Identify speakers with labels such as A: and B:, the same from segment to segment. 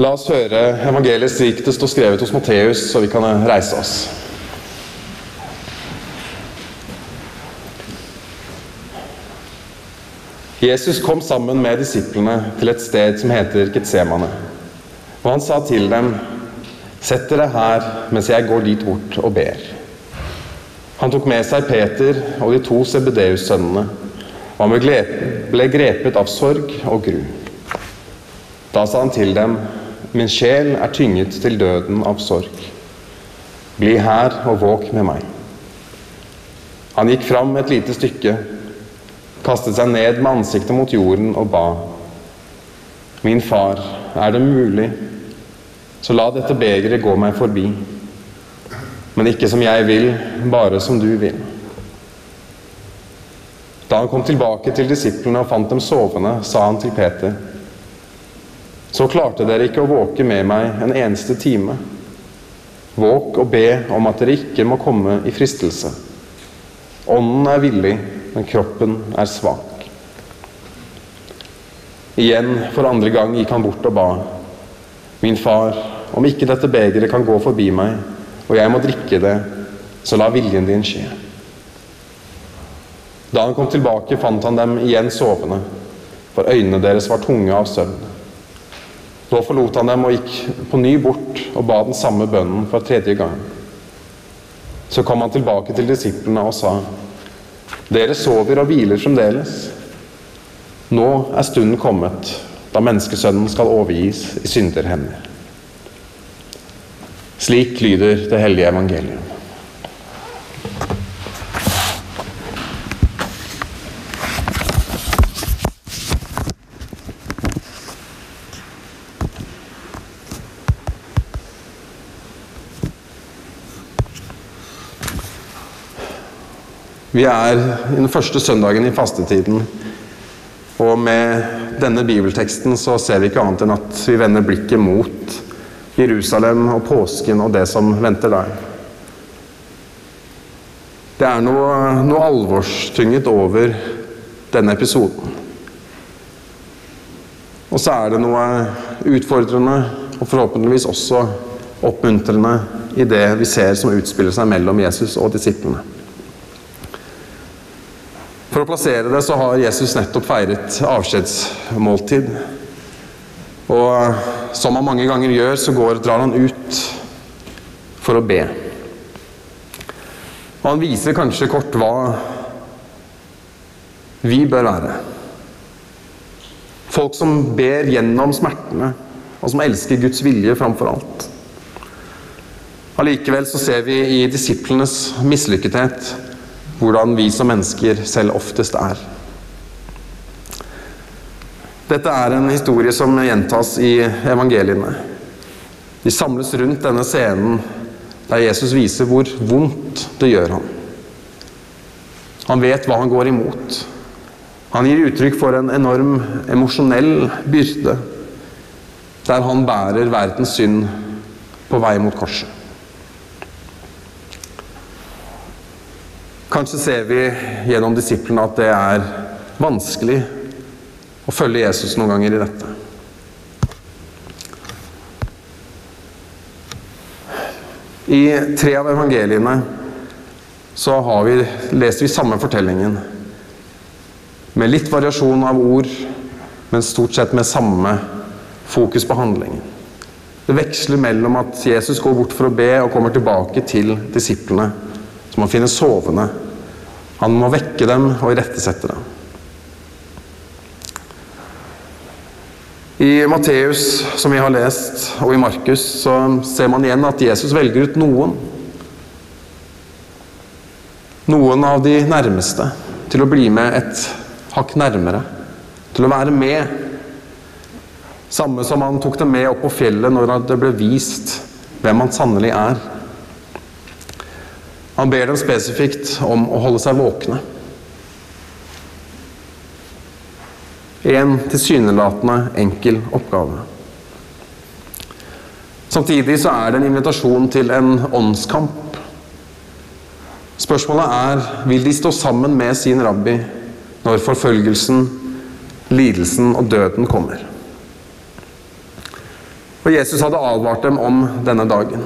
A: La oss høre evangeliet slik det står skrevet hos Matteus, så vi kan reise oss. Jesus kom sammen med disiplene til et sted som heter Getsemane. Og han sa til dem, Sett dere her mens jeg går dit bort og ber. Han tok med seg Peter og de to Sebedeus-sønnene, og han ble grepet av sorg og gru. Da sa han til dem, Min sjel er tynget til døden av sorg. Bli her og våk med meg. Han gikk fram et lite stykke, kastet seg ned med ansiktet mot jorden og ba. Min far, er det mulig, så la dette begeret gå meg forbi. Men ikke som jeg vil, bare som du vil. Da han kom tilbake til disiplene og fant dem sovende, sa han til Peter. Så klarte dere ikke å våke med meg en eneste time. Våk og be om at dere ikke må komme i fristelse. Ånden er villig, men kroppen er svak. Igjen, for andre gang, gikk han bort og ba. Min far, om ikke dette begeret kan gå forbi meg, og jeg må drikke det, så la viljen din skje. Da han kom tilbake, fant han dem igjen sovende, for øynene deres var tunge av søvn. Da forlot han dem og gikk på ny bort og ba den samme bønnen for tredje gang. Så kom han tilbake til disiplene og sa, Dere sover og hviler fremdeles. Nå er stunden kommet da menneskesønnen skal overgis i synderhender. Slik lyder det hellige evangelium. Vi er i den første søndagen i fastetiden. Og med denne bibelteksten så ser vi ikke annet enn at vi vender blikket mot Jerusalem og påsken og det som venter der. Det er noe, noe alvorstynget over denne episoden. Og så er det noe utfordrende og forhåpentligvis også oppmuntrende i det vi ser som utspiller seg mellom Jesus og disiplene. For å plassere det så har Jesus nettopp feiret avskjedsmåltid. Og som han mange ganger gjør, så går, drar han ut for å be. Og han viser kanskje kort hva vi bør være. Folk som ber gjennom smertene, og som elsker Guds vilje framfor alt. Allikevel så ser vi i disiplenes mislykkethet hvordan vi som mennesker selv oftest er. Dette er en historie som gjentas i evangeliene. De samles rundt denne scenen der Jesus viser hvor vondt det gjør ham. Han vet hva han går imot. Han gir uttrykk for en enorm emosjonell byrde der han bærer verdens synd på vei mot korset. Kanskje ser vi gjennom disiplene at det er vanskelig å følge Jesus noen ganger i dette. I tre av evangeliene så vi, leser vi samme fortellingen. Med litt variasjon av ord, men stort sett med samme fokus på handlingen. Det veksler mellom at Jesus går bort for å be og kommer tilbake til disiplene, som han finner sovende. Han må vekke dem og irettesette dem. I Matteus, som vi har lest, og i Markus, så ser man igjen at Jesus velger ut noen. Noen av de nærmeste til å bli med et hakk nærmere. Til å være med. Samme som han tok dem med opp på fjellet når det ble vist hvem han sannelig er. Han ber dem spesifikt om å holde seg våkne. En tilsynelatende enkel oppgave. Samtidig så er det en invitasjon til en åndskamp. Spørsmålet er vil de stå sammen med sin rabbi når forfølgelsen, lidelsen og døden kommer. Og Jesus hadde advart dem om denne dagen.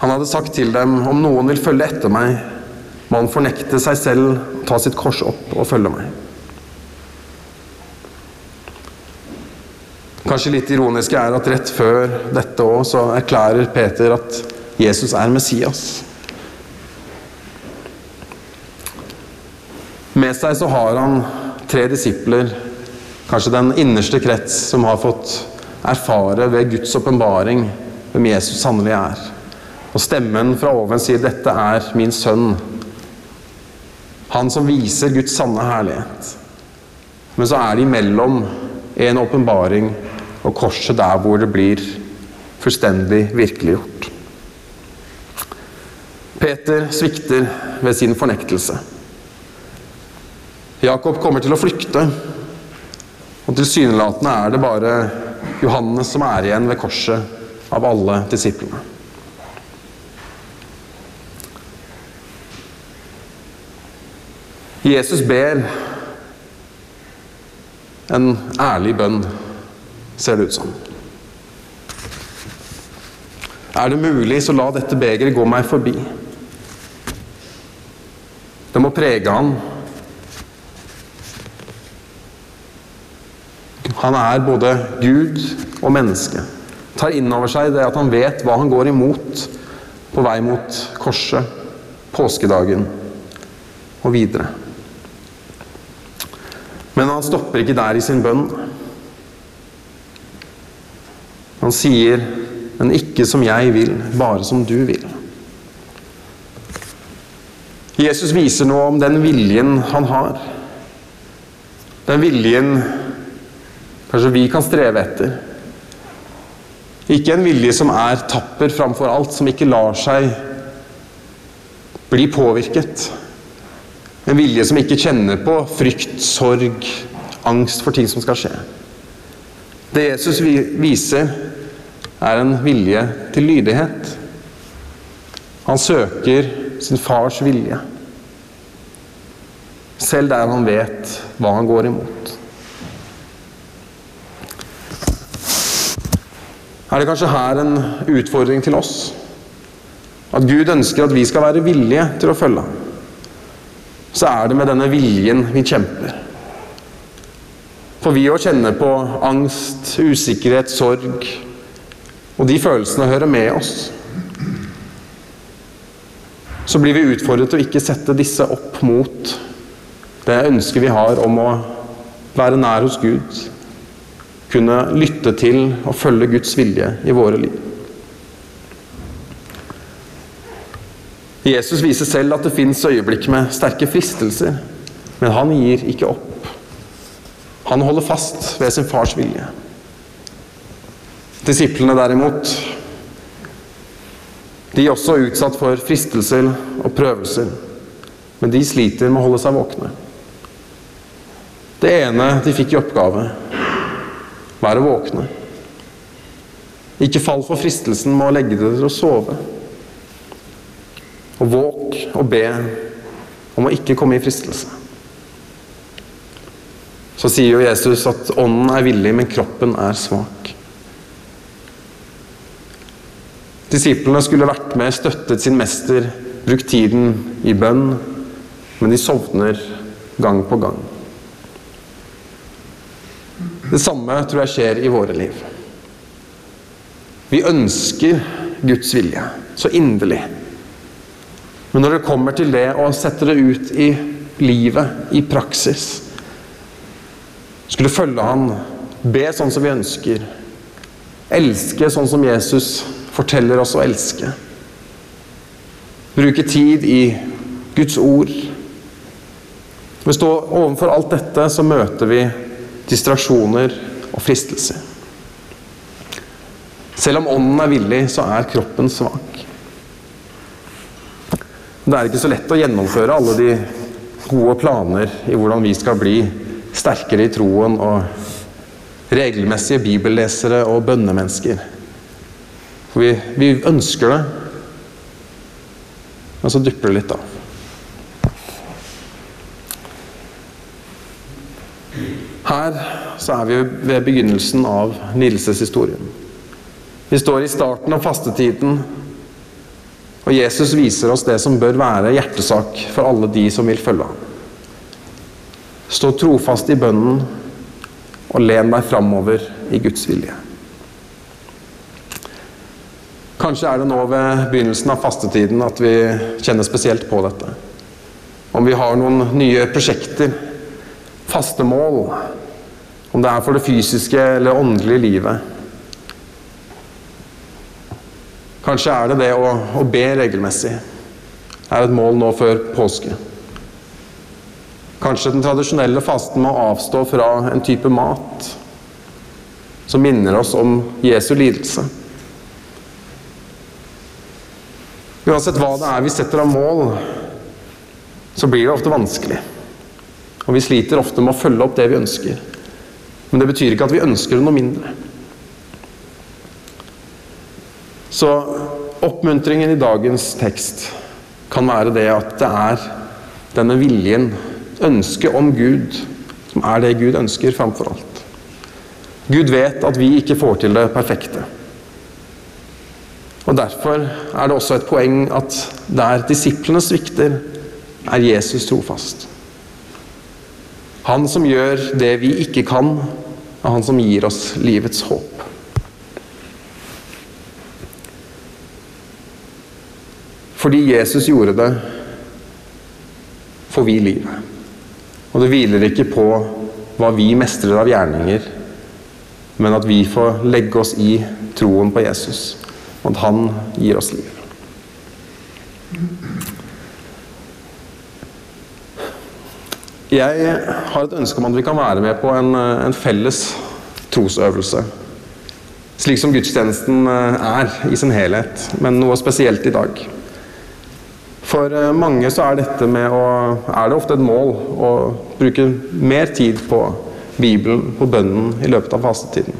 A: Han hadde sagt til dem om noen vil følge etter meg, må han fornekte seg selv, ta sitt kors opp og følge meg. Kanskje litt ironisk er at rett før dette òg så erklærer Peter at Jesus er Messias. Med seg så har han tre disipler, kanskje den innerste krets, som har fått erfare ved Guds åpenbaring hvem Jesus sannelig er. Og stemmen fra oven sier 'Dette er min sønn'. Han som viser Guds sanne herlighet. Men så er det imellom en åpenbaring og korset der hvor det blir fullstendig virkeliggjort. Peter svikter ved sin fornektelse. Jakob kommer til å flykte, og tilsynelatende er det bare Johannes som er igjen ved korset av alle disiplene. Jesus ber en ærlig bønn, ser det ut som. Er det mulig, så la dette begeret gå meg forbi. Det må prege han. Han er både Gud og menneske. Tar inn over seg det at han vet hva han går imot på vei mot korset, påskedagen og videre. Men han stopper ikke der i sin bønn. Han sier, 'Men ikke som jeg vil, bare som du vil'. Jesus viser noe om den viljen han har. Den viljen kanskje vi kan streve etter. Ikke en vilje som er tapper framfor alt, som ikke lar seg bli påvirket. En vilje som ikke kjenner på frykt, sorg, angst for ting som skal skje. Det Jesus viser, er en vilje til lydighet. Han søker sin fars vilje. Selv der han vet hva han går imot. Er det kanskje her en utfordring til oss? At Gud ønsker at vi skal være villige til å følge ham. Så er det med denne viljen vi kjemper. For vi å kjenne på angst, usikkerhet, sorg, og de følelsene hører med oss. Så blir vi utfordret til å ikke sette disse opp mot det ønsket vi har om å være nær hos Gud. Kunne lytte til og følge Guds vilje i våre liv. Jesus viser selv at det fins øyeblikk med sterke fristelser, men han gir ikke opp. Han holder fast ved sin fars vilje. Disiplene derimot, de er også utsatt for fristelser og prøvelser, men de sliter med å holde seg våkne. Det ene de fikk i oppgave, var å våkne. Ikke fall for fristelsen med å legge dere til å sove. Og våk og be om å ikke komme i fristelse. Så sier jo Jesus at ånden er villig, men kroppen er svak. Disiplene skulle vært med, støttet sin mester, brukt tiden i bønn, men de sovner gang på gang. Det samme tror jeg skjer i våre liv. Vi ønsker Guds vilje så inderlig. Men når det kommer til det å sette det ut i livet, i praksis Skulle følge Han, be sånn som vi ønsker, elske sånn som Jesus forteller oss å elske. Bruke tid i Guds ord. Vi står stå overfor alt dette så møter vi distraksjoner og fristelser. Selv om ånden er villig, så er kroppen svak. Det er ikke så lett å gjennomføre alle de gode planer i hvordan vi skal bli sterkere i troen og regelmessige bibellesere og bønnemennesker. Vi, vi ønsker det, men så dupper det litt av. Her så er vi ved begynnelsen av lidelseshistorien. Vi står i starten av fastetiden, og Jesus viser oss det som bør være hjertesak for alle de som vil følge ham. Stå trofast i bønnen og len deg framover i Guds vilje. Kanskje er det nå ved begynnelsen av fastetiden at vi kjenner spesielt på dette. Om vi har noen nye prosjekter, faste mål, om det er for det fysiske eller åndelige livet. Kanskje er det det å, å be regelmessig er et mål nå før påske. Kanskje den tradisjonelle fasten med å avstå fra en type mat som minner oss om Jesu lidelse. Uansett hva det er vi setter av mål, så blir det ofte vanskelig. Og vi sliter ofte med å følge opp det vi ønsker. Men det betyr ikke at vi ønsker noe mindre. Så oppmuntringen i dagens tekst kan være det at det er denne viljen, ønsket om Gud, som er det Gud ønsker framfor alt. Gud vet at vi ikke får til det perfekte. Og Derfor er det også et poeng at der disiplene svikter, er Jesus trofast. Han som gjør det vi ikke kan, er han som gir oss livets håp. Fordi Jesus gjorde det, får vi livet. Og det hviler ikke på hva vi mestrer av gjerninger, men at vi får legge oss i troen på Jesus, og at han gir oss liv. Jeg har et ønske om at vi kan være med på en, en felles trosøvelse. Slik som gudstjenesten er i sin helhet, men noe spesielt i dag. For eh, mange så er dette med å Er det ofte et mål å bruke mer tid på Bibelen, på bønnen, i løpet av fastetiden.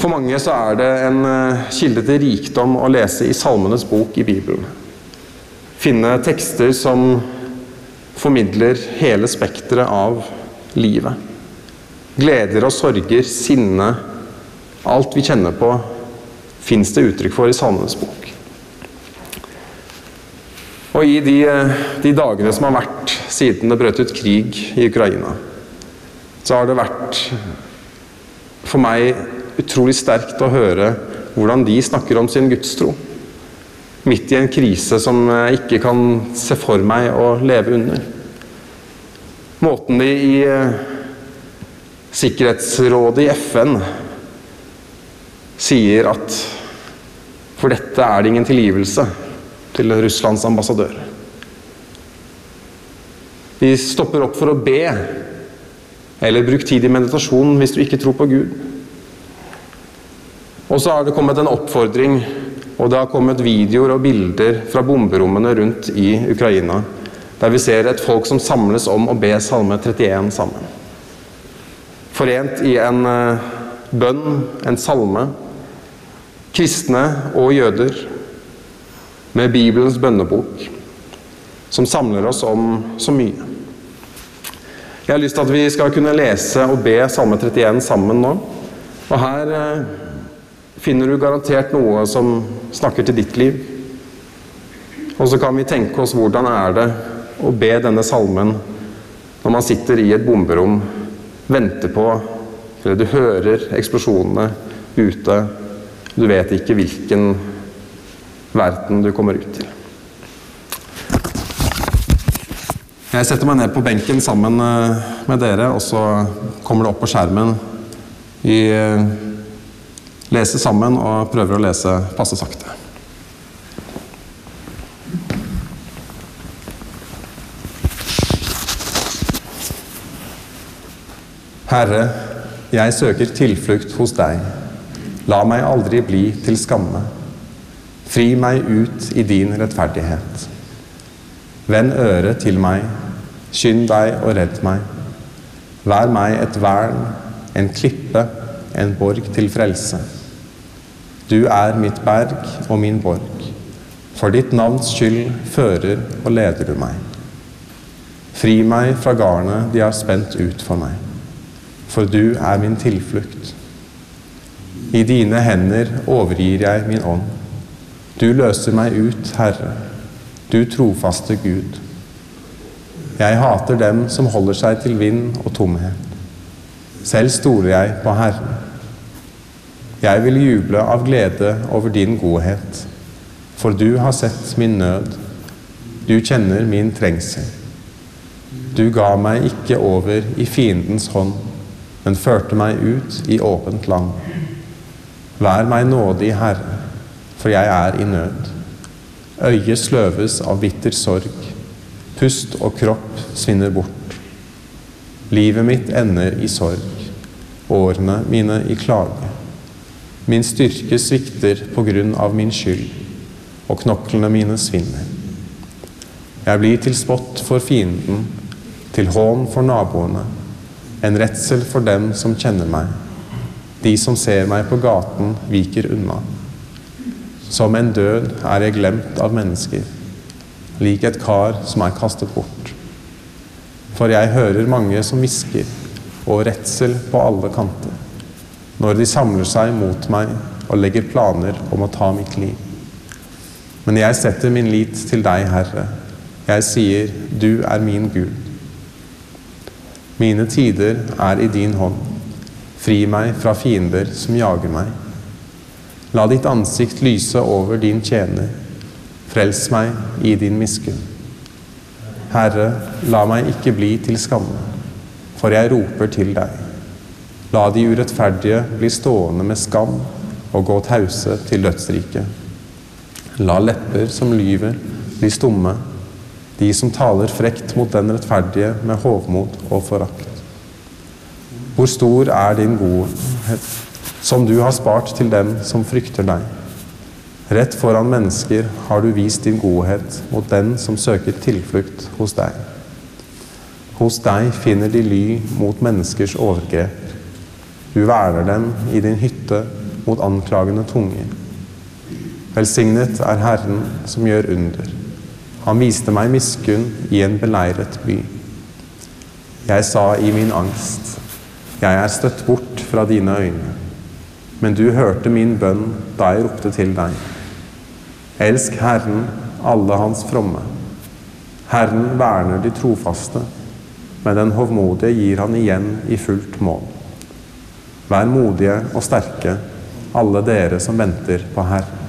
A: For mange så er det en eh, kilde til rikdom å lese i Salmenes bok i Bibelen. Finne tekster som formidler hele spekteret av livet. Gleder og sorger, sinne, alt vi kjenner på, fins det uttrykk for i Salmenes bok. Og i de, de, dagene som har vært siden det brøt ut krig i Ukraina, så har det vært for meg utrolig sterkt å høre hvordan de snakker om sin gudstro. Midt i en krise som jeg ikke kan se for meg å leve under. Måten de i eh, Sikkerhetsrådet i FN sier at for dette er det ingen tilgivelse til Russlands ambassadør. De stopper opp for å be, eller bruk tid i meditasjon hvis du ikke tror på Gud. Og så har det kommet en oppfordring, og det har kommet videoer og bilder fra bomberommene rundt i Ukraina, der vi ser et folk som samles om å be Salme 31 sammen. Forent i en eh, bønn, en salme. Kristne og jøder med Bibelens bønnebok, som samler oss om så mye. Jeg har lyst til at vi skal kunne lese og be Salme 31 sammen nå. Og her eh, finner du garantert noe som snakker til ditt liv. Og så kan vi tenke oss hvordan er det å be denne salmen når man sitter i et bomberom, venter på Eller du hører eksplosjonene ute. Du vet ikke hvilken verden du kommer ut til. Jeg setter meg ned på benken sammen eh, med dere, og så kommer det opp på skjermen. Vi eh, leser sammen og prøver å lese passe sakte. Herre, jeg søker tilflukt hos deg. La meg aldri bli til skamme. Fri meg ut i din rettferdighet. Vend øret til meg, skynd deg og redd meg. Vær meg et vern, en klippe, en borg til frelse. Du er mitt berg og min borg. For ditt navns skyld fører og leder du meg. Fri meg fra garnet de har spent ut for meg, for du er min tilflukt. I dine hender overgir jeg min ånd. Du løser meg ut, Herre, du trofaste Gud. Jeg hater dem som holder seg til vind og tomhet. Selv stoler jeg på Herren. Jeg vil juble av glede over din godhet, for du har sett min nød. Du kjenner min trengsel. Du ga meg ikke over i fiendens hånd, men førte meg ut i åpent land. Vær meg nådig, Herre, for jeg er i nød. Øyet sløves av bitter sorg. Pust og kropp svinner bort. Livet mitt ender i sorg, årene mine i klage. Min styrke svikter på grunn av min skyld, og knoklene mine svinner. Jeg blir til spott for fienden, til hån for naboene, en redsel for dem som kjenner meg. De som ser meg på gaten, viker unna. Som en død er jeg glemt av mennesker, lik et kar som er kastet bort. For jeg hører mange som hvisker, og redsel på alle kanter, når de samler seg mot meg og legger planer om å ta mitt liv. Men jeg setter min lit til deg, Herre. Jeg sier, du er min Gud. Mine tider er i din hånd. Fri meg fra fiender som jager meg. La ditt ansikt lyse over din tjener. Frels meg i din miskunn. Herre, la meg ikke bli til skamme, for jeg roper til deg. La de urettferdige bli stående med skam og gå tause til dødsriket. La lepper som lyver, bli stumme de som taler frekt mot den rettferdige med hovmod og forakt. Hvor stor er din godhet, som du har spart til dem som frykter deg. Rett foran mennesker har du vist din godhet mot den som søker tilflukt hos deg. Hos deg finner de ly mot menneskers overgrep. Du verner dem i din hytte mot anklagende tunger. Velsignet er Herren som gjør under. Han viste meg miskunn i en beleiret by. Jeg sa i min angst, jeg er støtt bort fra dine øyne. Men du hørte min bønn da jeg ropte til deg. Elsk Herren, alle hans fromme. Herren verner de trofaste, men den hovmodige gir han igjen i fullt mål. Vær modige og sterke, alle dere som venter på Herren.